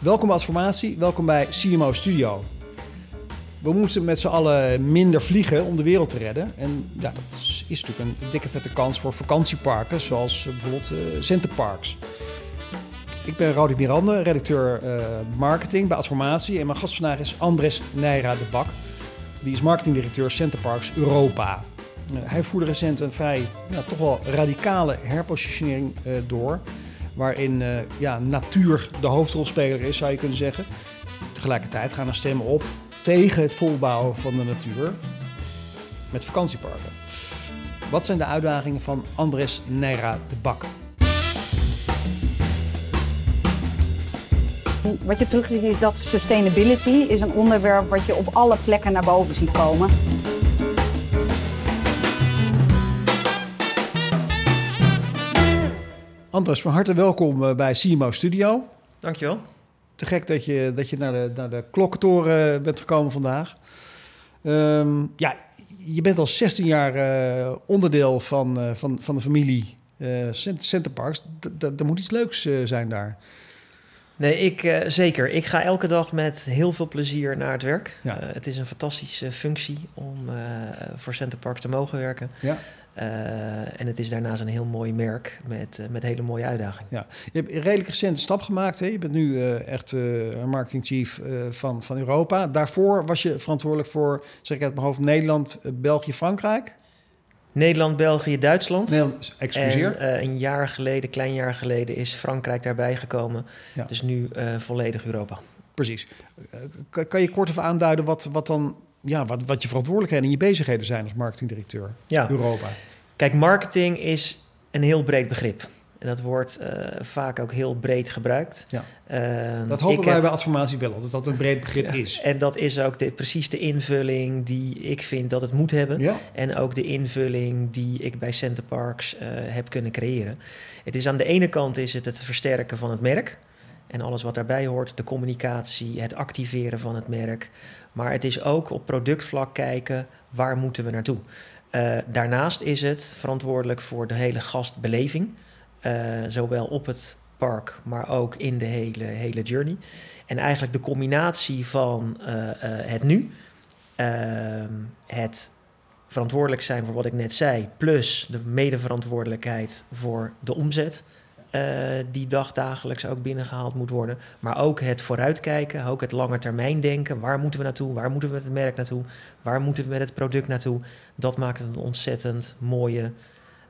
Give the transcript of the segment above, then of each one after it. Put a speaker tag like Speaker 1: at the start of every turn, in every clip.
Speaker 1: Welkom bij Adformatie, welkom bij CMO Studio. We moesten met z'n allen minder vliegen om de wereld te redden. En ja, dat is, natuurlijk een dikke vette kans voor vakantieparken, zoals eh, bijvoorbeeld uh, Centerparks. Ik ben Rodi Miranda, redacteur uh, marketing bij Adformatie. En mijn gast vandaag is Andres Neira de Bak. Die is marketingdirecteur Centerparks Europa. Hij voerde recent een vrij, ja, toch wel radicale herpositionering door. Waarin ja, natuur de hoofdrolspeler is, zou je kunnen zeggen. Tegelijkertijd gaan er stemmen op tegen het volbouwen van de natuur met vakantieparken. Wat zijn de uitdagingen van Andres Neira de Bak?
Speaker 2: Wat je terug ziet is dat sustainability is een onderwerp wat je op alle plekken naar boven ziet komen.
Speaker 1: Andres, van harte welkom bij CMO Studio.
Speaker 3: Dankjewel.
Speaker 1: Te gek dat je, dat je naar, de, naar de klokkentoren bent gekomen vandaag. Um, ja, je bent al 16 jaar uh, onderdeel van, uh, van, van de familie uh, Centerparks. Er moet iets leuks zijn daar.
Speaker 3: Nee, ik zeker. Ik ga elke dag met heel veel plezier naar het werk.
Speaker 1: Ja.
Speaker 3: het is een fantastische functie om voor Centerparks te mogen werken.
Speaker 1: Ja.
Speaker 3: Uh, en het is daarnaast een heel mooi merk met, uh, met hele mooie uitdagingen.
Speaker 1: Ja. Je hebt een redelijk recente stap gemaakt. Hè? Je bent nu uh, echt marketing chief van, van Europa. Daarvoor was je verantwoordelijk voor, zeg ik uit mijn hoofd, Nederland, België, Frankrijk.
Speaker 3: Nederland, België, Duitsland.
Speaker 1: Nederland, excuseer.
Speaker 3: En een jaar geleden, klein jaar geleden, is Frankrijk daarbij gekomen.
Speaker 1: Ja.
Speaker 3: Dus nu volledig Europa.
Speaker 1: Precies. Kan, kan je kort even aanduiden wat, wat dan ja, wat, wat je verantwoordelijkheden en je bezigheden zijn als marketingdirecteur
Speaker 3: ja.
Speaker 1: Europa?
Speaker 3: Kijk, marketing is een heel breed begrip. En dat wordt uh, vaak ook heel breed gebruikt.
Speaker 1: Ja.
Speaker 3: Uh,
Speaker 1: dat hopen wij heb... bij Adformatie wel, dat dat een breed begrip is.
Speaker 3: En dat is ook de, precies de invulling die ik vind dat het moet hebben.
Speaker 1: Ja.
Speaker 3: En ook de invulling die ik bij Center Parks uh, heb kunnen creëren. Het is aan de ene kant is het het versterken van het merk. En alles wat daarbij hoort, de communicatie, het activeren van het merk. Maar het is ook op productvlak kijken, waar moeten we naartoe? Uh, daarnaast is het verantwoordelijk voor de hele gastbeleving. Uh, zowel op het park, maar ook in de hele, hele journey. En eigenlijk de combinatie van uh, het nu, ehm, het verantwoordelijk zijn voor wat ik net zei, plus de medeverantwoordelijkheid voor de omzet. Uh, die dag dagelijks ook binnengehaald moet worden. Maar ook het vooruitkijken, ook het lange termijn denken. Waar moeten we naartoe? Waar moeten we met het merk naartoe? Waar moeten we met het product naartoe? Dat maakt het een ontzettend mooie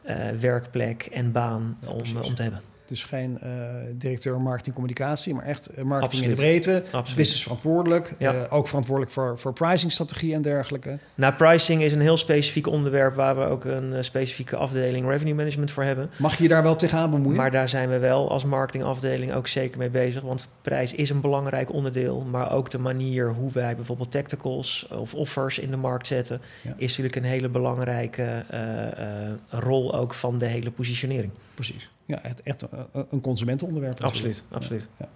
Speaker 3: uh, werkplek en baan
Speaker 1: Ja,
Speaker 3: om, om te hebben.
Speaker 1: Dus geen uh, directeur marketing communicatie, maar echt uh, marketing
Speaker 3: Absoluut.
Speaker 1: in de breedte.
Speaker 3: Absoluut.
Speaker 1: Business verantwoordelijk.
Speaker 3: Ja.
Speaker 1: Uh, ook verantwoordelijk voor, voor pricingstrategie en dergelijke.
Speaker 3: Nou, pricing is een heel specifiek onderwerp waar we ook een specifieke afdeling revenue management voor hebben.
Speaker 1: Mag je je daar wel tegenaan bemoeien?
Speaker 3: Maar daar zijn we wel als marketingafdeling ook zeker mee bezig. Want prijs is een belangrijk onderdeel. Maar ook de manier hoe wij bijvoorbeeld tacticals of offers in de markt zetten,
Speaker 1: Ja.
Speaker 3: is natuurlijk een hele belangrijke uh, uh, rol ook van de hele positionering.
Speaker 1: Precies. Ja, het, echt een- een consumentenonderwerp.
Speaker 3: Absoluut, absoluut.
Speaker 1: Ja.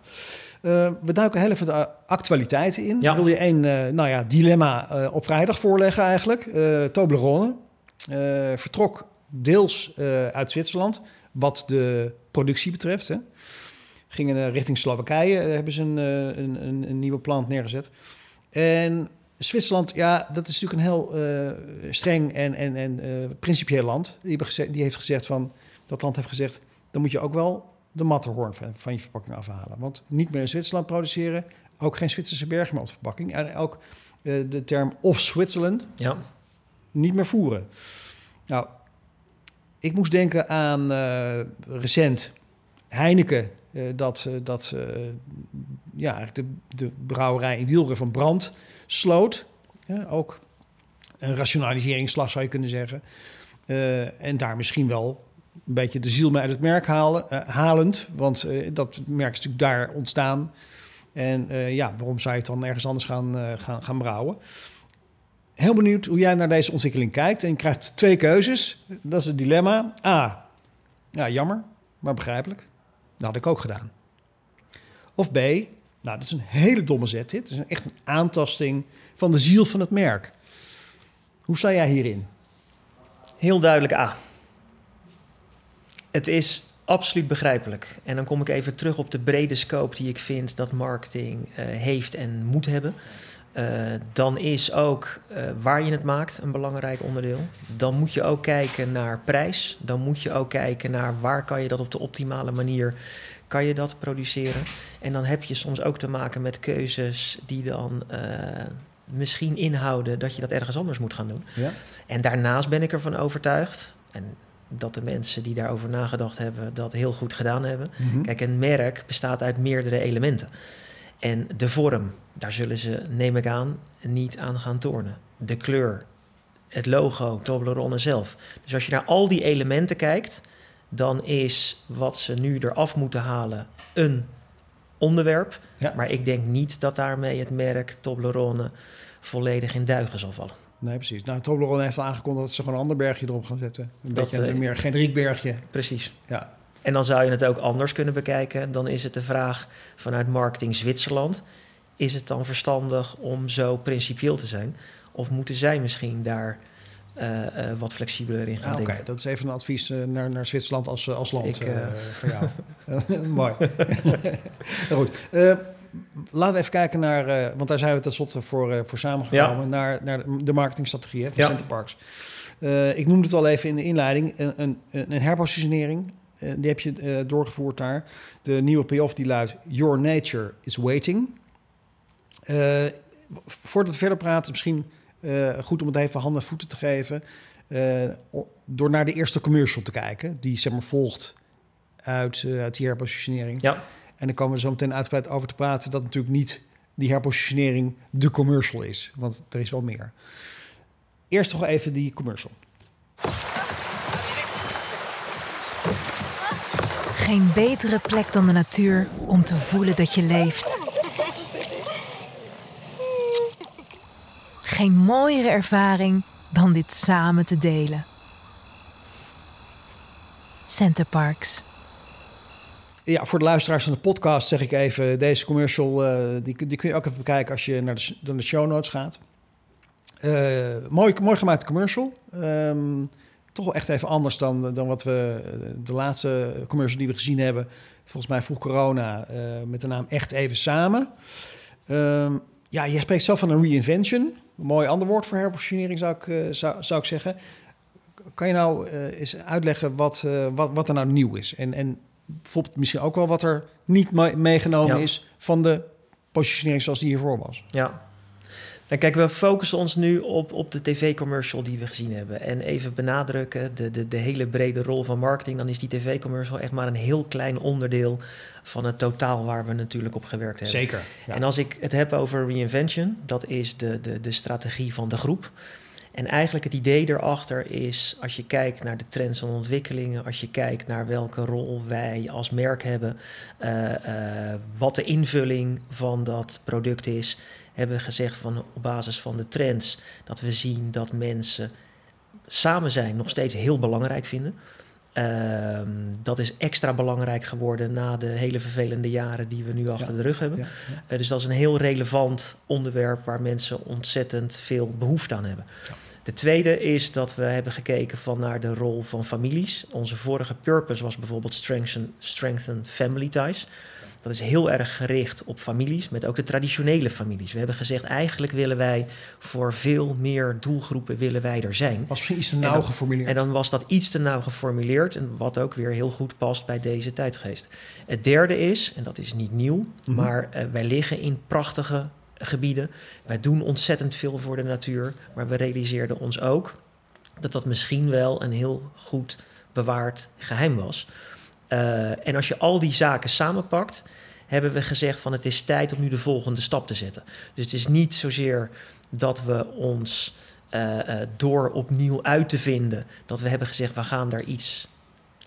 Speaker 1: Eh, we duiken heel even de actualiteiten in.
Speaker 3: Ja.
Speaker 1: Wil je één eh, nou ja, dilemma eh, op vrijdag voorleggen eigenlijk? Eh Toblerone eh, vertrok deels eh, uit Zwitserland, wat de productie betreft. Hè. Gingen eh, richting Slowakije, eh, hebben ze een, eh, een, een, nieuwe plant neergezet. En Zwitserland, ja, dat is natuurlijk een heel eh, streng en, en, en eh, principieel land. Die, die heeft gezegd van, dat land heeft gezegd, dan moet je ook wel de Matterhorn van, van je verpakking afhalen. Want niet meer in Zwitserland produceren, ook geen Zwitserse bergen meer op de verpakking. En ook eh, de term of Switzerland
Speaker 3: Ja,
Speaker 1: niet meer voeren. Nou, ik moest denken aan eh, recent Heineken, eh, dat, dat ja, de, de brouwerij in Wielren van Brand sloot. Ook een rationaliseringsslag zou je kunnen zeggen. En daar misschien wel een beetje de ziel mee uit het merk halen, eh, halend. Want eh, dat merk is natuurlijk daar ontstaan. En eh, ja, waarom zou je het dan ergens anders gaan, gaan, gaan brouwen? Heel benieuwd hoe jij naar deze ontwikkeling kijkt. En je krijgt twee keuzes. Dat is het dilemma. A. Ja, jammer, maar begrijpelijk. Dat had ik ook gedaan. Of B. Nou, dat is een hele domme zet dit. Is echt een aantasting van de ziel van het merk. Hoe sta jij hierin?
Speaker 3: heel duidelijk A. Het is Absoluut begrijpelijk. En dan kom ik even terug op de brede scope die ik vind dat marketing uh, heeft en moet hebben. Uh, dan is ook uh, waar je het maakt een belangrijk onderdeel. Dan moet je ook kijken naar prijs. Dan moet je ook kijken naar waar kan je dat op de optimale manier kan je dat produceren. En dan heb je soms ook te maken met keuzes die dan misschien inhouden dat je dat ergens anders moet gaan doen. Ja. En daarnaast ben ik ervan overtuigd. En dat de mensen die daarover nagedacht hebben dat heel goed gedaan hebben. Mhm. Kijk, een merk bestaat uit meerdere elementen. En de vorm, daar zullen ze, neem ik aan, niet aan gaan tornen. De kleur, het logo, Toblerone zelf. Dus als je naar al die elementen kijkt, dan is wat ze nu eraf moeten halen een onderwerp. Maar ik denk niet dat daarmee het merk Toblerone volledig in duigen zal vallen.
Speaker 1: Nee, precies. Nou, Toblerone heeft al aangekondigd dat ze gewoon een ander bergje erop gaan zetten. Een dat, beetje een uh, meer generiek bergje.
Speaker 3: Precies. Ja. En dan zou je het ook anders kunnen bekijken. Dan is het de vraag vanuit marketing Zwitserland... is het dan verstandig om zo principieel te zijn? Of moeten zij misschien daar uh, uh, wat flexibeler in gaan ah, denken?
Speaker 1: Oké, dat is even een advies naar, naar Zwitserland als, als land Ik, voor jou. Mooi. Goed laten we even kijken naar, uh, want daar zijn we tenslotte voor, uh, voor samengekomen, ja. naar, naar de marketingstrategie hè, van ja. Centerparks. Uh, ik noemde het al even in de inleiding, een, een, een herpositionering. die heb je doorgevoerd daar. De nieuwe payoff die luidt, Your Nature is Waiting. voordat we verder praten, misschien goed om het even handen en voeten te geven. door naar de eerste commercial te kijken, die zeg maar volgt uit, uit die herpositionering. Ja. En dan komen we zo meteen uitgebreid over te praten dat natuurlijk niet die herpositionering de commercial is. Want er is wel meer. Eerst toch even die commercial.
Speaker 4: Geen betere plek dan de natuur om te voelen dat je leeft. Geen mooiere ervaring dan dit samen te delen. Center Parks.
Speaker 1: Ja, voor de luisteraars van de podcast zeg ik even... deze commercial, uh, die, die kun je ook even bekijken als je naar de, naar de show notes gaat. Uh, mooi, mooi gemaakte commercial. Um, toch wel echt even anders dan, dan wat we... de laatste commercial die we gezien hebben... volgens mij vroeg corona... Met de naam Echt Even Samen. Um, ja, je spreekt zelf van een reinvention. Mooi ander woord voor herpositionering zou ik, zou, zou ik zeggen. Kan je nou eens uitleggen wat, wat, wat er nou nieuw is? En, en bijvoorbeeld misschien ook wel wat er niet meegenomen is van de positionering zoals die hiervoor was.
Speaker 3: Ja. Nou, kijk, we focussen ons nu op, op de tv-commercial die we gezien hebben. En even benadrukken, de, de, de hele brede rol van marketing... dan is die tv-commercial echt maar een heel klein onderdeel... van het totaal waar we natuurlijk op gewerkt hebben.
Speaker 1: Zeker.
Speaker 3: En als ik het heb over reinvention... dat is de, de, de strategie van de groep... En eigenlijk het idee erachter is, als je kijkt naar de trends en ontwikkelingen, als je kijkt naar welke rol wij als merk hebben, uh, uh, wat de invulling van dat product is, hebben we gezegd van op basis van de trends dat we zien dat mensen samen zijn nog steeds heel belangrijk vinden. Uh, dat is extra belangrijk geworden na de hele vervelende jaren die we nu achter de rug hebben. Ja, ja. Uh, dus dat is een heel relevant onderwerp waar mensen ontzettend veel behoefte aan hebben. De tweede is dat we hebben gekeken van naar de rol van families. Onze vorige purpose was bijvoorbeeld strengthen, strengthen family ties. Dat is heel erg gericht op families, met ook de traditionele families. We hebben gezegd, eigenlijk willen wij voor veel meer doelgroepen willen wij er zijn.
Speaker 1: Was misschien iets te nauw geformuleerd.
Speaker 3: En dan was dat iets te nauw geformuleerd, en wat ook weer heel goed past bij deze tijdgeest. Het derde is, en dat is niet nieuw, mhm. maar uh, wij liggen in prachtige gebieden. Wij doen ontzettend veel voor de natuur, maar we realiseerden ons ook dat dat misschien wel een heel goed bewaard geheim was. Uh, en als je al die zaken samenpakt, hebben we gezegd van het is tijd om nu de volgende stap te zetten. Dus het is niet zozeer dat we ons uh, uh, door opnieuw uit te vinden, dat we hebben gezegd we gaan daar iets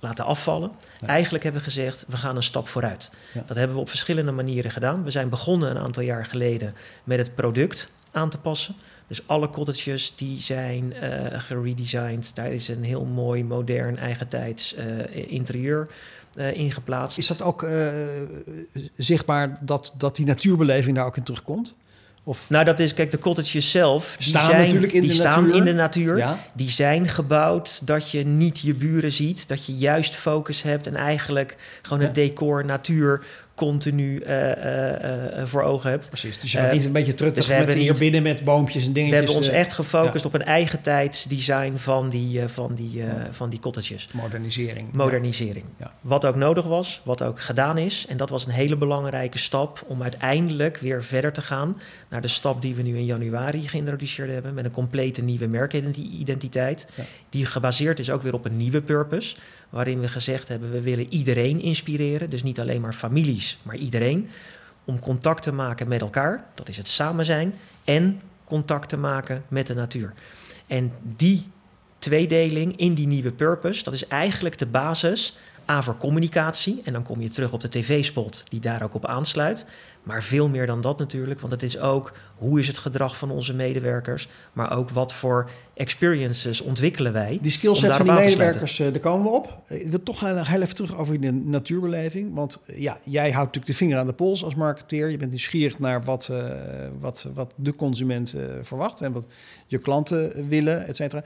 Speaker 3: laten afvallen. Eigenlijk hebben we gezegd, we gaan een stap vooruit. Dat hebben we op verschillende manieren gedaan. We zijn begonnen een aantal jaar geleden met het product aan te passen. Dus alle cottages die zijn uh, geredesigned. Daar is een heel mooi, modern, eigentijds uh, interieur uh, ingeplaatst.
Speaker 1: Is dat ook zichtbaar dat, dat die natuurbeleving daar ook in terugkomt? Of,
Speaker 3: Nou, dat is, kijk, de cottages zelf, die,
Speaker 1: Staan
Speaker 3: zijn,
Speaker 1: natuurlijk in
Speaker 3: die
Speaker 1: de
Speaker 3: staan
Speaker 1: natuur.
Speaker 3: in de natuur.
Speaker 1: ja?
Speaker 3: Die zijn gebouwd dat je niet je buren ziet, dat je juist focus hebt en eigenlijk gewoon het decor, natuur continu eh, eh, eh, voor ogen hebt.
Speaker 1: Precies. Dus je gaat niet een beetje terug
Speaker 3: dus we
Speaker 1: met hier binnen met boompjes en
Speaker 3: We
Speaker 1: dingetjes.
Speaker 3: hebben ons echt gefocust op een eigen tijdsdesign van die, van die, van die cottages.
Speaker 1: modernisering.
Speaker 3: Modernisering.
Speaker 1: Ja.
Speaker 3: Wat ook nodig was, wat ook gedaan is. En dat was een hele belangrijke stap om uiteindelijk weer verder te gaan naar de stap die we nu in januari geïntroduceerd hebben. Met een complete nieuwe merkidentiteit.
Speaker 1: Ja.
Speaker 3: Die gebaseerd is ook weer op een nieuwe purpose. Waarin we gezegd hebben, we willen iedereen inspireren. Dus niet alleen maar families, maar iedereen. Om contact te maken met elkaar. Dat is het samen zijn. En contact te maken met de natuur. En die tweedeling in die nieuwe purpose, dat is eigenlijk de basis aan voor communicatie. En dan kom je terug op de tv-spot die daar ook op aansluit. Maar veel meer dan dat natuurlijk, want het is ook hoe is het gedrag van onze medewerkers, maar ook wat voor experiences ontwikkelen wij.
Speaker 1: Die skillset van die medewerkers, daar komen we op. Eh, Ik wil toch heel, even terug over de natuurbeleving. Want eh, ja, jij houdt natuurlijk de vinger aan de pols als marketeer. Je bent nieuwsgierig naar wat, eh, wat, wat de consument verwacht en wat je klanten willen, et cetera.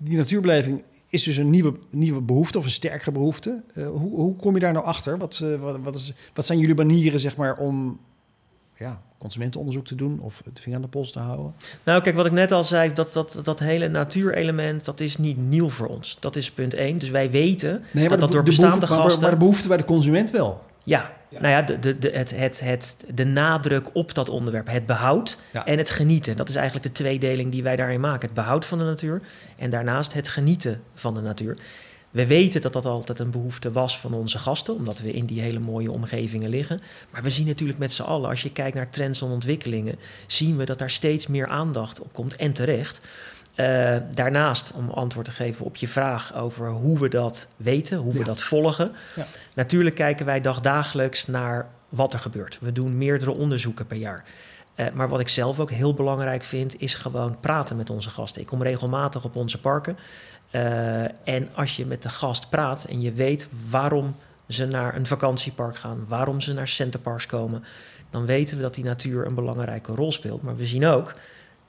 Speaker 1: Die natuurbeleving is dus een nieuwe, nieuwe behoefte of een sterkere behoefte. Eh, hoe, hoe kom je daar nou achter? Wat, eh, wat, wat, is, wat zijn jullie manieren zeg maar, om ja, consumentenonderzoek te doen of de vinger aan de pols te houden?
Speaker 3: Nou, kijk, wat ik net al zei, dat, dat, dat hele natuurelement, dat is niet nieuw voor ons. Dat is punt één. Dus wij weten
Speaker 1: Nee,
Speaker 3: dat dat
Speaker 1: de,
Speaker 3: door
Speaker 1: de
Speaker 3: bestaande
Speaker 1: behoefte, maar-
Speaker 3: gasten...
Speaker 1: maar de behoefte bij de consument wel.
Speaker 3: Ja,
Speaker 1: Ja.
Speaker 3: nou ja, de, de, de, het, het, het, de nadruk op dat onderwerp, het behoud
Speaker 1: Ja.
Speaker 3: en het genieten. Dat is eigenlijk de tweedeling die wij daarin maken. Het behoud van de natuur en daarnaast het genieten van de natuur. We weten dat dat altijd een behoefte was van onze gasten, omdat we in die hele mooie omgevingen liggen. Maar we zien natuurlijk met z'n allen, als je kijkt naar trends en ontwikkelingen, zien we dat daar steeds meer aandacht op komt en terecht. Eh, daarnaast, om antwoord te geven op je vraag over hoe we dat weten, hoe we
Speaker 1: Ja.
Speaker 3: dat volgen.
Speaker 1: Ja.
Speaker 3: Natuurlijk kijken wij dagdagelijks naar wat er gebeurt. We doen meerdere onderzoeken per jaar. Eh, maar wat ik zelf ook heel belangrijk vind, is gewoon praten met onze gasten. Ik kom regelmatig op onze parken. Eh, en als je met de gast praat en je weet waarom ze naar een vakantiepark gaan, waarom ze naar Centerparks komen, dan weten we dat die natuur een belangrijke rol speelt. Maar we zien ook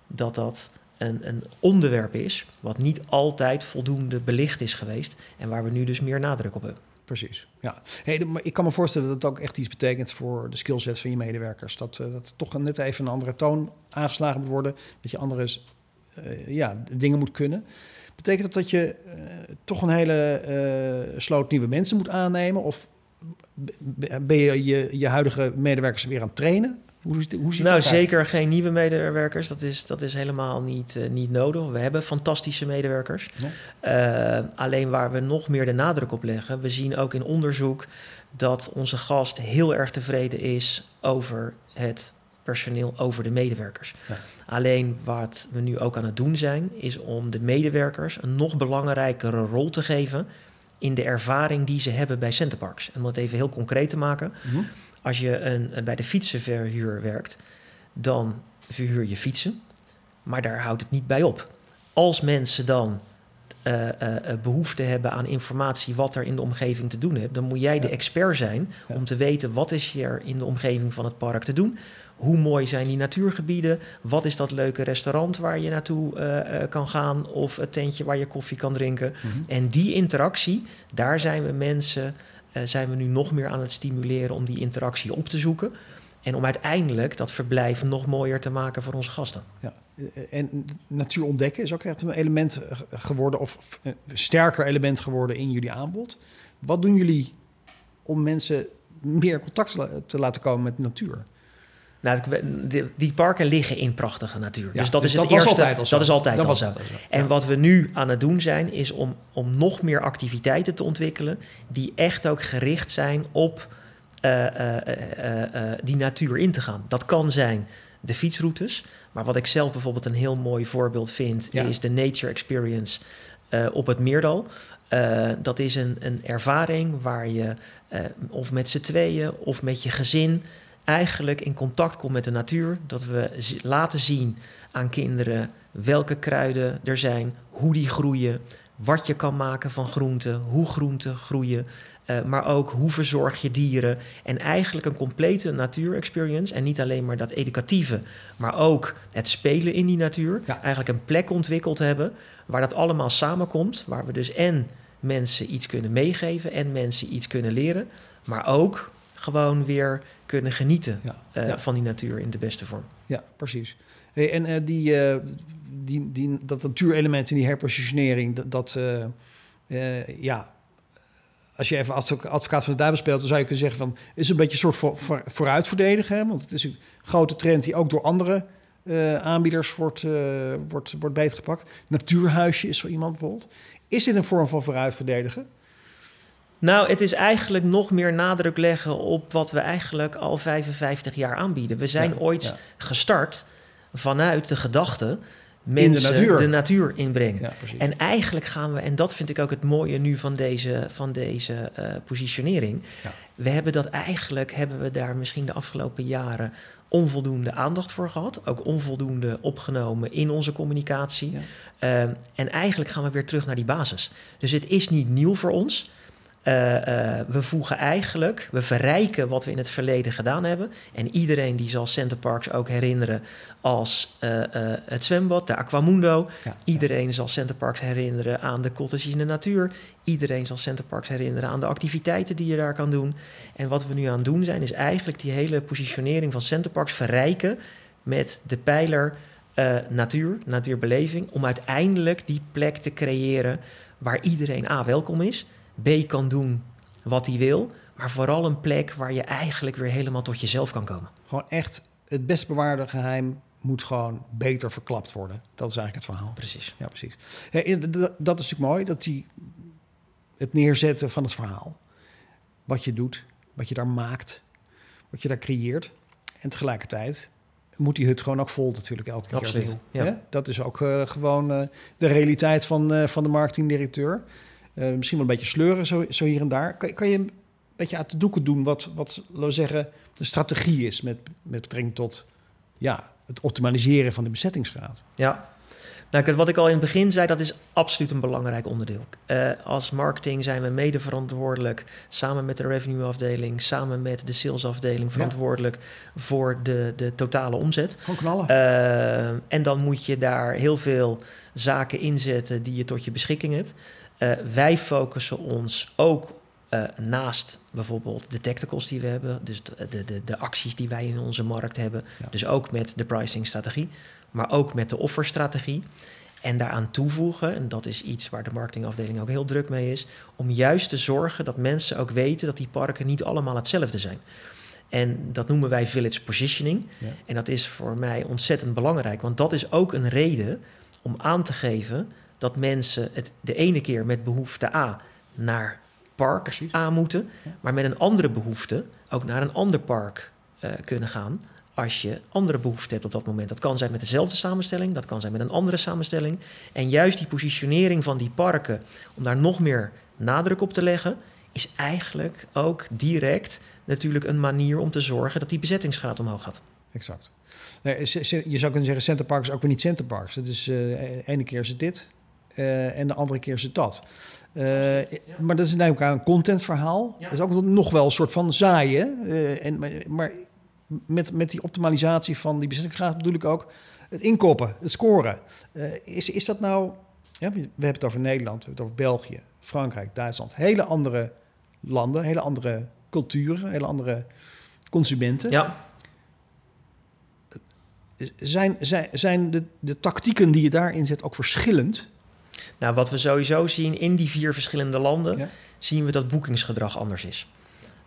Speaker 3: dat dat een, een onderwerp is wat niet altijd voldoende belicht is geweest en waar we nu dus meer nadruk op hebben.
Speaker 1: Precies. Ja. Hey, maar ik kan me voorstellen dat het ook echt iets betekent voor de skillset van je medewerkers. Dat, eh, dat toch net even een andere toon aangeslagen moet worden. Dat je andere eh, ja, dingen moet kunnen. Betekent dat dat je eh, toch een hele sloot nieuwe mensen moet aannemen? Of ben je, je je huidige medewerkers weer aan het trainen? Hoe, ziet- hoe ziet
Speaker 3: Nou,
Speaker 1: dat
Speaker 3: zeker geen nieuwe medewerkers. Dat is, dat is helemaal niet, eh, niet nodig. We hebben fantastische medewerkers. Eh, alleen waar we nog meer de nadruk op leggen, we zien ook in onderzoek dat onze gast heel erg tevreden is over het personeel, over de medewerkers.
Speaker 1: Ja.
Speaker 3: Alleen wat we nu ook aan het doen zijn, is om de medewerkers een nog belangrijkere rol te geven in de ervaring die ze hebben bij Centerparks. En om het even heel concreet te maken,
Speaker 1: Mhm.
Speaker 3: Als je een, bij de fietsenverhuur werkt, dan verhuur je fietsen. Maar daar houdt het niet bij op. Als mensen dan eh, eh, eh, behoefte hebben aan informatie wat er in de omgeving te doen is, dan moet jij de expert zijn
Speaker 1: Ja.
Speaker 3: om te weten wat is er in de omgeving van het park te doen. Hoe mooi zijn die natuurgebieden? Wat is dat leuke restaurant waar je naartoe eh, eh, kan gaan? Of het tentje waar je koffie kan drinken?
Speaker 1: Mhm.
Speaker 3: En die interactie, daar zijn we mensen, eh, zijn we nu nog meer aan het stimuleren om die interactie op te zoeken. En om uiteindelijk dat verblijf nog mooier te maken voor onze gasten.
Speaker 1: Ja. Eh, En natuur ontdekken is ook echt een element eh, geworden, of een sterker element geworden in jullie aanbod. Wat doen jullie om mensen meer contact te la- te laten komen met natuur?
Speaker 3: Nou, die- parken liggen in prachtige natuur.
Speaker 1: Ja,
Speaker 3: dus dat is het eerste.
Speaker 1: altijd al zo.
Speaker 3: Dat is altijd
Speaker 1: Dat
Speaker 3: al
Speaker 1: was
Speaker 3: zo.
Speaker 1: altijd zo.
Speaker 3: En
Speaker 1: Ja.
Speaker 3: wat we nu aan het doen zijn, is om, om nog meer activiteiten te ontwikkelen die echt ook gericht zijn op eh, eh, eh, die natuur in te gaan. Dat kan zijn de fietsroutes, maar wat ik zelf bijvoorbeeld een heel mooi voorbeeld vind,
Speaker 1: Ja.
Speaker 3: is de Nature Experience op het Meerdal. Dat is een, een ervaring waar je of met z'n tweeën of met je gezin eigenlijk in contact komt met de natuur. Dat we laten zien aan kinderen welke kruiden er zijn, hoe die groeien, wat je kan maken van groenten, hoe groenten groeien. Uh, maar ook hoe verzorg je dieren. En eigenlijk een complete natuurexperience. En niet alleen maar dat educatieve, maar ook het spelen in die natuur.
Speaker 1: Ja.
Speaker 3: Eigenlijk een plek ontwikkeld hebben waar dat allemaal samenkomt. Waar we dus en mensen iets kunnen meegeven en mensen iets kunnen leren. Maar ook gewoon weer kunnen genieten
Speaker 1: Ja.
Speaker 3: eh,
Speaker 1: Ja.
Speaker 3: van die natuur in de beste vorm.
Speaker 1: Ja, precies. Hey, en eh, die, eh, die, die, dat natuurelement in die herpositionering, dat, dat ja, als je even advo- advocaat van de duivel speelt, dan zou je kunnen zeggen van, is een beetje een soort voor, voor, hè? want het is een grote trend die ook door andere aanbieders wordt, eh, wordt, wordt beetgepakt. Natuurhuisje is zo iemand bijvoorbeeld. Is dit een vorm van vooruitverdedigen?
Speaker 3: Nou, het is eigenlijk nog meer nadruk leggen op wat we eigenlijk al 55 jaar aanbieden. We zijn
Speaker 1: Ja,
Speaker 3: ooit
Speaker 1: ja.
Speaker 3: gestart vanuit de gedachte mensen
Speaker 1: natuur.
Speaker 3: de natuur inbrengen.
Speaker 1: Ja.
Speaker 3: En eigenlijk gaan we, en dat vind ik ook het mooie nu van deze, van deze eh, positionering. We hebben dat eigenlijk, hebben we daar misschien de afgelopen jaren onvoldoende aandacht voor gehad. Ook onvoldoende opgenomen in onze communicatie. Ehm, en eigenlijk gaan we weer terug naar die basis. Dus het is niet nieuw voor ons. Eh, eh, we voegen eigenlijk, we verrijken wat we in het verleden gedaan hebben. En iedereen die zal Center Parks ook herinneren als eh, het zwembad, de Aquamundo.
Speaker 1: Ja,
Speaker 3: Iedereen zal Center Parks herinneren aan de cottages in de natuur. Iedereen zal Center Parks herinneren aan de activiteiten die je daar kan doen. En wat we nu aan het doen zijn, is eigenlijk die hele positionering van Center Parks verrijken met de pijler natuur, natuurbeleving, om uiteindelijk die plek te creëren waar iedereen A welkom is, B kan doen wat hij wil, maar vooral een plek waar je eigenlijk weer helemaal tot jezelf kan komen.
Speaker 1: Gewoon echt het best bewaarde geheim moet gewoon beter verklapt worden. Dat is eigenlijk het verhaal.
Speaker 3: Precies.
Speaker 1: Ja, precies. Dat is natuurlijk mooi, dat die, het neerzetten van het verhaal. Wat je doet, wat je daar maakt, wat je daar creëert. En tegelijkertijd moet die hut gewoon ook vol natuurlijk elke keer opnieuw.
Speaker 3: ja.
Speaker 1: Dat is ook eh, gewoon eh, de realiteit van, eh, van de marketingdirecteur. Eh, misschien wel een beetje sleuren zo, zo hier en daar. Kan, kan je een beetje uit de doeken doen wat, wat laten we zeggen, de strategie is met, met betrekking tot ja, het optimaliseren van de bezettingsgraad?
Speaker 3: Ja. Nou, wat ik al in het begin zei, dat is absoluut een belangrijk onderdeel. Eh, als marketing zijn we mede verantwoordelijk, samen met de revenue-afdeling, samen met de salesafdeling, verantwoordelijk voor de, de totale omzet.
Speaker 1: Gewoon knallen.
Speaker 3: Eh, en dan moet je daar heel veel zaken inzetten die je tot je beschikking hebt. Eh, wij focussen ons ook eh, naast bijvoorbeeld de tacticals die we hebben, dus de, de, de, de acties die wij in onze markt hebben,
Speaker 1: Ja.
Speaker 3: dus ook met de pricing-strategie, maar ook met de offerstrategie. En daaraan toevoegen, en dat is iets waar de marketingafdeling ook heel druk mee is, om juist te zorgen dat mensen ook weten dat die parken niet allemaal hetzelfde zijn. En dat noemen wij village positioning.
Speaker 1: Ja.
Speaker 3: En dat is voor mij ontzettend belangrijk, want dat is ook een reden om aan te geven dat mensen het de ene keer met behoefte A naar park
Speaker 1: Precies.
Speaker 3: A moeten,
Speaker 1: Ja.
Speaker 3: maar met een andere behoefte ook naar een ander park eh, kunnen gaan als je andere behoeften hebt op dat moment. Dat kan zijn met dezelfde samenstelling, dat kan zijn met een andere samenstelling. En juist die positionering van die parken, om daar nog meer nadruk op te leggen, is eigenlijk ook direct natuurlijk een manier om te zorgen dat die bezettingsgraad omhoog gaat.
Speaker 1: Exact. Nee, je zou kunnen zeggen, Centerparks is ook weer niet Centerparks. Het is eh ene keer is het dit en de andere keer is het dat. Eh, Maar dat is namelijk een contentverhaal.
Speaker 3: Ja.
Speaker 1: Dat is ook nog wel een soort van zaaien. eh, en, maar- met, met die optimalisatie van die bezettingsgraad bedoel ik ook het inkoppen, het scoren. Eh, is, is dat nou... Ja, we hebben het over Nederland, we hebben het over België, Frankrijk, Duitsland. Hele andere landen, hele andere culturen, hele andere consumenten.
Speaker 3: Ja,
Speaker 1: Zijn, zijn, zijn de, de tactieken die je daarin zet ook verschillend?
Speaker 3: Nou wat we sowieso zien in die vier verschillende landen,
Speaker 1: Ja.
Speaker 3: zien we dat boekingsgedrag anders is.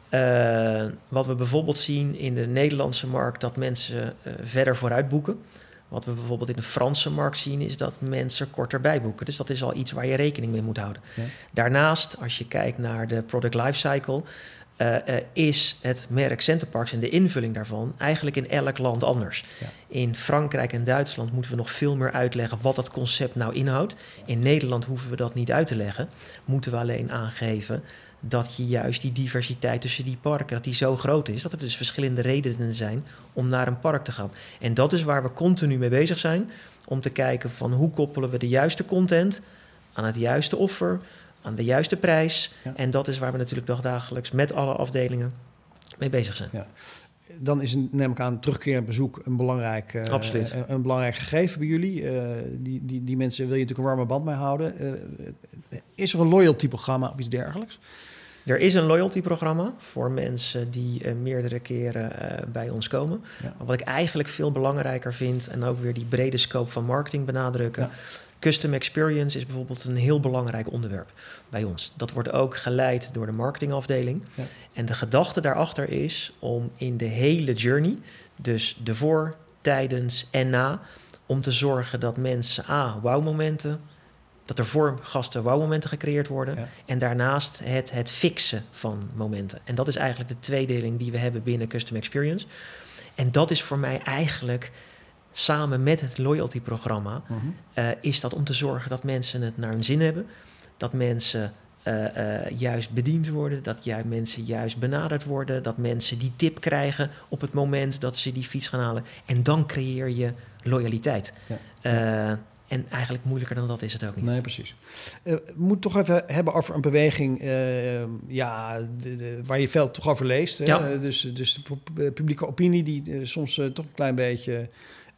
Speaker 3: Eh, wat we bijvoorbeeld zien in de Nederlandse markt, dat mensen eh, verder vooruit boeken. Wat we bijvoorbeeld in de Franse markt zien, is dat mensen korter bijboeken. Dus dat is al iets waar je rekening mee moet houden.
Speaker 1: Ja.
Speaker 3: Daarnaast, als je kijkt naar de product lifecycle, eh, eh, is het merk Centerparks en de invulling daarvan eigenlijk in elk land anders.
Speaker 1: Ja.
Speaker 3: In Frankrijk en Duitsland moeten we nog veel meer uitleggen wat dat concept nou inhoudt. In Nederland hoeven we dat niet uit te leggen. Moeten we alleen aangeven dat je juist die diversiteit tussen die parken, dat die zo groot is, dat er dus verschillende redenen zijn om naar een park te gaan. En dat is waar we continu mee bezig zijn, om te kijken van hoe koppelen we de juiste content aan het juiste offer, aan de juiste prijs.
Speaker 1: Ja.
Speaker 3: En dat is waar we natuurlijk dagdagelijks met alle afdelingen mee bezig zijn.
Speaker 1: Ja. Dan is een, neem ik aan terugkerend bezoek een belangrijk,
Speaker 3: Absoluut.
Speaker 1: een, een belangrijk gegeven bij jullie. Eh, die, die, die mensen wil je natuurlijk een warme band mee houden. Is er een loyalty-programma of iets dergelijks?
Speaker 3: Er is een loyalty-programma voor mensen die meerdere keren bij ons komen.
Speaker 1: Ja.
Speaker 3: Wat ik eigenlijk veel belangrijker vind, en ook weer die brede scope van marketing benadrukken.
Speaker 1: Ja.
Speaker 3: Custom experience is bijvoorbeeld een heel belangrijk onderwerp bij ons. Dat wordt ook geleid door de marketingafdeling.
Speaker 1: Ja.
Speaker 3: En de gedachte daarachter is om in de hele journey, dus de voor, tijdens en na, om te zorgen dat mensen A, wauwmomenten, dat er voor gasten wauwmomenten gecreëerd worden.
Speaker 1: Ja.
Speaker 3: En daarnaast het, het fixen van momenten. En dat is eigenlijk de tweedeling die we hebben binnen Custom Experience. En dat is voor mij eigenlijk samen met het loyalty programma, eh, is dat om te zorgen dat mensen het naar hun zin hebben. Dat mensen eh, eh, juist bediend worden, dat juist mensen juist benaderd worden, dat mensen die tip krijgen op het moment dat ze die fiets gaan halen. En dan creëer je loyaliteit.
Speaker 1: Ja.
Speaker 3: En eigenlijk moeilijker dan dat is het ook niet.
Speaker 1: Nee, precies. We moeten toch even hebben over een beweging ja, de, de- waar je veel toch over leest. Hè?
Speaker 3: Ja.
Speaker 1: Dus, dus de pu- publieke opinie die soms toch een klein beetje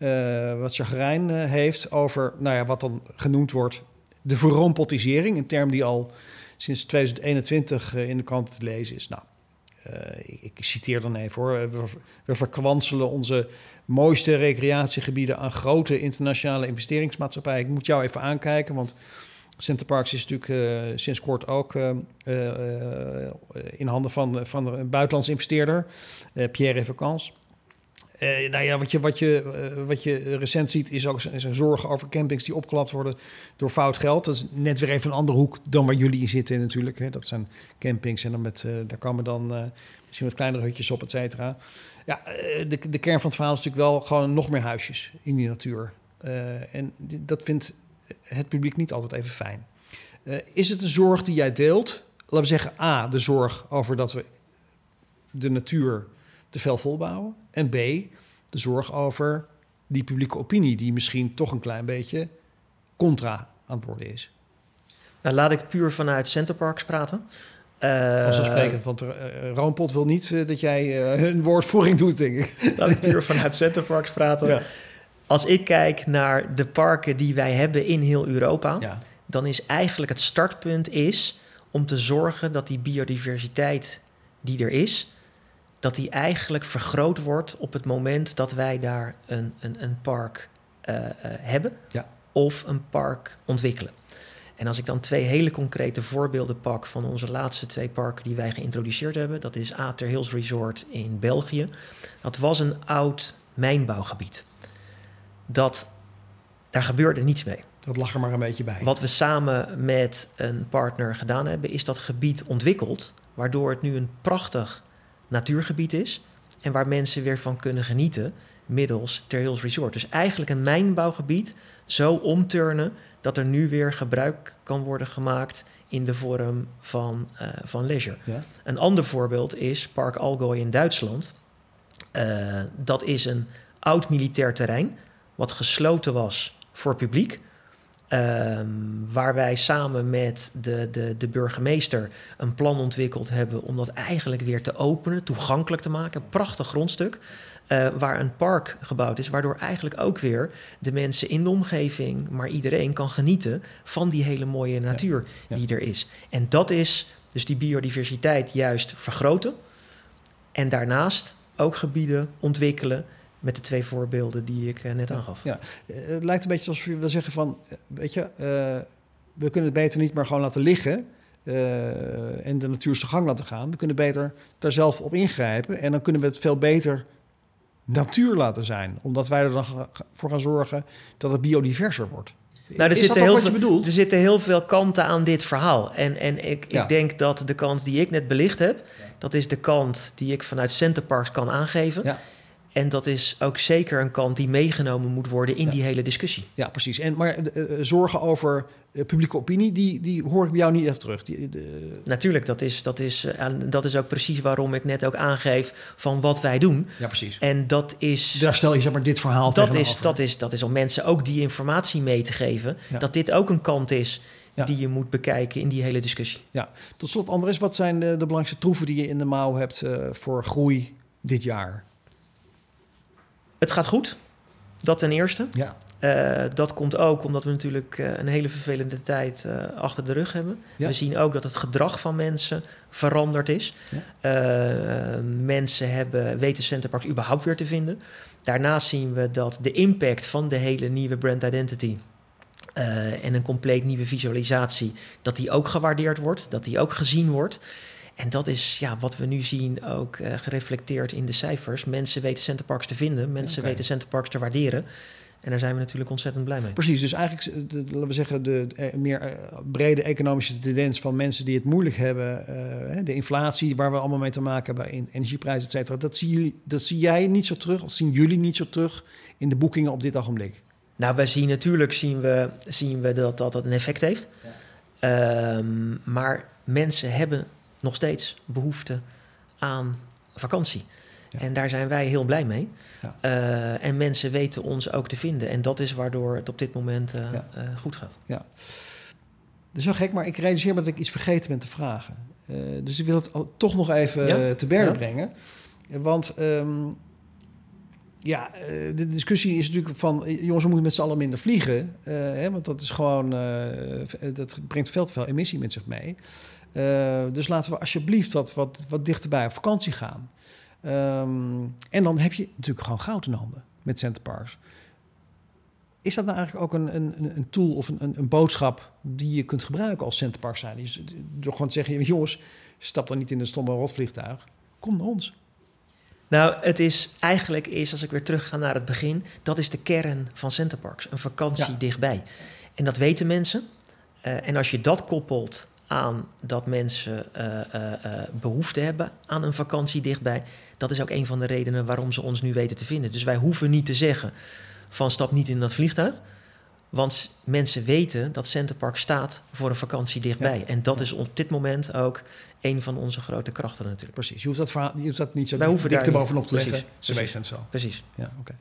Speaker 1: eh, wat chagrijn eh, heeft over nou ja, wat dan genoemd wordt de verrompotisering. Een term die al sinds 2021 eh, in de krant te lezen is. Nou, ik, ik citeer dan even hoor. We, verkwanselen onze mooiste recreatiegebieden aan grote internationale investeringsmaatschappijen. Ik moet jou even aankijken, want Center Parks is natuurlijk sinds kort ook in handen van, van een buitenlands investeerder, Pierre Vacances. Eh nou ja, wat je, wat, je, eh, wat je recent ziet is ook een zorgen over campings die opgelapt worden door fout geld. Dat is net weer even een andere hoek dan waar jullie in zitten natuurlijk. Hè. Dat zijn campings en dan met, eh, daar komen dan misschien wat kleinere hutjes op, et cetera. Ja, de, de kern van het verhaal is natuurlijk wel gewoon nog meer huisjes in die natuur. En dat vindt het publiek niet altijd even fijn. Is het een zorg die jij deelt? Laten we zeggen, A, de zorg over dat we de natuur te veel volbouwen. En B, de zorg over die publieke opinie die misschien toch een klein beetje contra aan het worden is.
Speaker 3: Nou, laat ik puur vanuit Centerparks praten. Eh,
Speaker 1: Vanzelfsprekend, want uh, Roompot wil niet uh, dat jij uh, een woordvoering doet, denk ik.
Speaker 3: Laat ik puur vanuit Centerparks praten. Ja. Als ik kijk naar de parken die wij hebben in heel Europa,
Speaker 1: ja.
Speaker 3: dan is eigenlijk het startpunt is om te zorgen dat die biodiversiteit die er is, dat die eigenlijk vergroot wordt op het moment dat wij daar een, een, een park uh, uh, hebben
Speaker 1: ja.
Speaker 3: of een park ontwikkelen. En als ik dan twee hele concrete voorbeelden pak van onze laatste twee parken die wij geïntroduceerd hebben, dat is Ater Hills Resort in België. Dat was een oud mijnbouwgebied. Dat, daar gebeurde niets mee.
Speaker 1: Dat lag er maar een beetje bij.
Speaker 3: Wat we samen met een partner gedaan hebben, is dat gebied ontwikkeld, waardoor het nu een prachtig natuurgebied is en waar mensen weer van kunnen genieten middels Ter Hills Resort. Dus eigenlijk een mijnbouwgebied zo omturnen dat er nu weer gebruik kan worden gemaakt in de vorm van, uh, van leisure.
Speaker 1: Ja.
Speaker 3: Een ander voorbeeld is Park Allgäu in Duitsland. Uh, dat is een oud militair terrein wat gesloten was voor publiek. Uh, waar wij samen met de, de, de burgemeester een plan ontwikkeld hebben om dat eigenlijk weer te openen, toegankelijk te maken. Prachtig grondstuk. Uh, waar een park gebouwd is, waardoor eigenlijk ook weer de mensen in de omgeving, maar iedereen kan genieten van die hele mooie natuur ja, ja. die er is. En dat is dus die biodiversiteit juist vergroten en daarnaast ook gebieden ontwikkelen met de twee voorbeelden die ik uh, net aangaf.
Speaker 1: Ja, het lijkt een beetje alsof je wil zeggen van, weet je, we kunnen het beter niet maar gewoon laten liggen. Uh, en de natuur zijn gang laten gaan. We kunnen beter daar zelf op ingrijpen. En dan kunnen we het veel beter natuur laten zijn. Omdat wij er dan voor gaan zorgen dat het biodiverser wordt.
Speaker 3: Nou, er, zitten heel veel, er zitten heel veel kanten aan dit verhaal. En, en ik,
Speaker 1: Ja.
Speaker 3: ik denk dat de kant die ik net belicht heb... dat is de kant die ik vanuit Centerparks kan aangeven.
Speaker 1: Ja.
Speaker 3: En dat is ook zeker een kant die meegenomen moet worden in
Speaker 1: Ja.
Speaker 3: die hele discussie.
Speaker 1: Ja, precies. En, maar eh, eh, zorgen over eh, publieke opinie, die, die hoor ik bij jou niet echt terug. Die, de-
Speaker 3: Natuurlijk, dat is, dat, is, en dat is ook precies waarom ik net ook aangeef van wat wij doen.
Speaker 1: ja, precies.
Speaker 3: En dat is...
Speaker 1: Daar stel je zeg maar dit verhaal
Speaker 3: dat is, dat, is, dat is om mensen ook die informatie mee te geven.
Speaker 1: Ja.
Speaker 3: Dat dit ook een kant is
Speaker 1: Ja.
Speaker 3: die je moet bekijken in die hele discussie.
Speaker 1: Tot slot, Andres, wat zijn de, de belangrijkste troeven die je in de mouw hebt voor groei dit jaar?
Speaker 3: Het gaat goed, dat ten eerste.
Speaker 1: Ja,
Speaker 3: Eh, dat komt ook omdat we natuurlijk eh, een hele vervelende tijd eh, achter de rug hebben.
Speaker 1: Ja.
Speaker 3: We zien ook dat het gedrag van mensen veranderd is.
Speaker 1: Ja.
Speaker 3: Mensen hebben, weten Centerparks überhaupt weer te vinden. Daarnaast zien we dat de impact van de hele nieuwe brand identity... en een compleet nieuwe visualisatie, dat die ook gewaardeerd wordt, dat die ook gezien wordt. En dat is ja, wat we nu zien ook eh, gereflecteerd in de cijfers. Mensen weten Centerparks te vinden, mensen weten Centerparks te waarderen. En daar zijn we natuurlijk ontzettend blij mee.
Speaker 1: precies. Dus eigenlijk, eh, de, laten we zeggen, de eh, meer brede economische tendens van mensen die het moeilijk hebben, de inflatie waar we allemaal mee te maken hebben, in energieprijzen, et cetera, dat zie, jullie, dat zie jij niet zo terug, of zien jullie niet zo terug in de boekingen op dit ogenblik?
Speaker 3: Nou, wij zien natuurlijk zien we, zien we dat, dat dat een effect heeft. Ehm, maar mensen hebben nog steeds behoefte aan vakantie.
Speaker 1: Ja.
Speaker 3: En daar zijn wij heel blij mee.
Speaker 1: Ja.
Speaker 3: Eh, en mensen weten ons ook te vinden. En dat is waardoor het op dit moment eh,
Speaker 1: Ja.
Speaker 3: eh, goed gaat.
Speaker 1: Dat is wel gek, maar ik realiseer me dat ik iets vergeten ben te vragen. Dus ik wil het toch nog even
Speaker 3: Ja?
Speaker 1: te berden
Speaker 3: Ja.
Speaker 1: brengen. Want ehm, ja, de discussie is natuurlijk van... jongens, we moeten met z'n allen minder vliegen. hè, want dat is gewoon... dat brengt veel te veel emissie met zich mee. Eh, dus laten we alsjeblieft wat, wat, wat dichterbij op vakantie gaan. Ehm, en dan heb je natuurlijk gewoon goud in handen met Centerparks. Is dat nou eigenlijk ook een, een, een tool of een, een, een boodschap die je kunt gebruiken als Centerpark zijn? Dus door gewoon te zeggen, jongens, stap dan niet in een stomme rotvliegtuig. Kom naar ons.
Speaker 3: Nou, het is eigenlijk is, als ik weer terug ga naar het begin, dat is de kern van Centerparks. Een vakantie
Speaker 1: Ja.
Speaker 3: dichtbij. En dat weten mensen. Eh, en als je dat koppelt aan dat mensen eh, eh, eh, behoefte hebben aan een vakantie dichtbij, dat is ook een van de redenen waarom ze ons nu weten te vinden. Dus wij hoeven niet te zeggen van stap niet in dat vliegtuig. Want mensen weten dat Centerpark staat voor een vakantie dichtbij.
Speaker 1: Ja.
Speaker 3: En dat is op dit moment ook een van onze grote krachten natuurlijk.
Speaker 1: Precies. Je hoeft dat, verhaal, je hoeft dat niet zo
Speaker 3: Wij
Speaker 1: dik, dik er bovenop te
Speaker 3: precies,
Speaker 1: leggen. Ze
Speaker 3: precies.
Speaker 1: weten het wel.
Speaker 3: Precies.
Speaker 1: Ja, oké.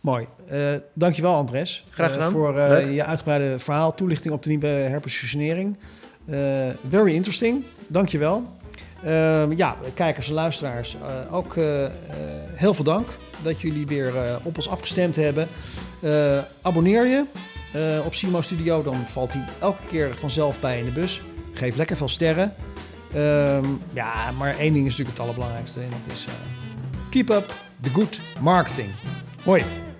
Speaker 1: Mooi. Eh dankjewel, Andres.
Speaker 3: Graag gedaan.
Speaker 1: voor je uitgebreide verhaal, toelichting op de nieuwe herpositionering. Eh very interesting. Dankjewel. Uh, ja, kijkers en luisteraars, eh, ook eh, heel veel dank dat jullie weer op ons afgestemd hebben. Abonneer je op Simo Studio, dan valt hij elke keer vanzelf bij in de bus. Geef lekker veel sterren. Ehm, ja, maar één ding is natuurlijk het allerbelangrijkste en dat is keep up the good marketing. Hoi.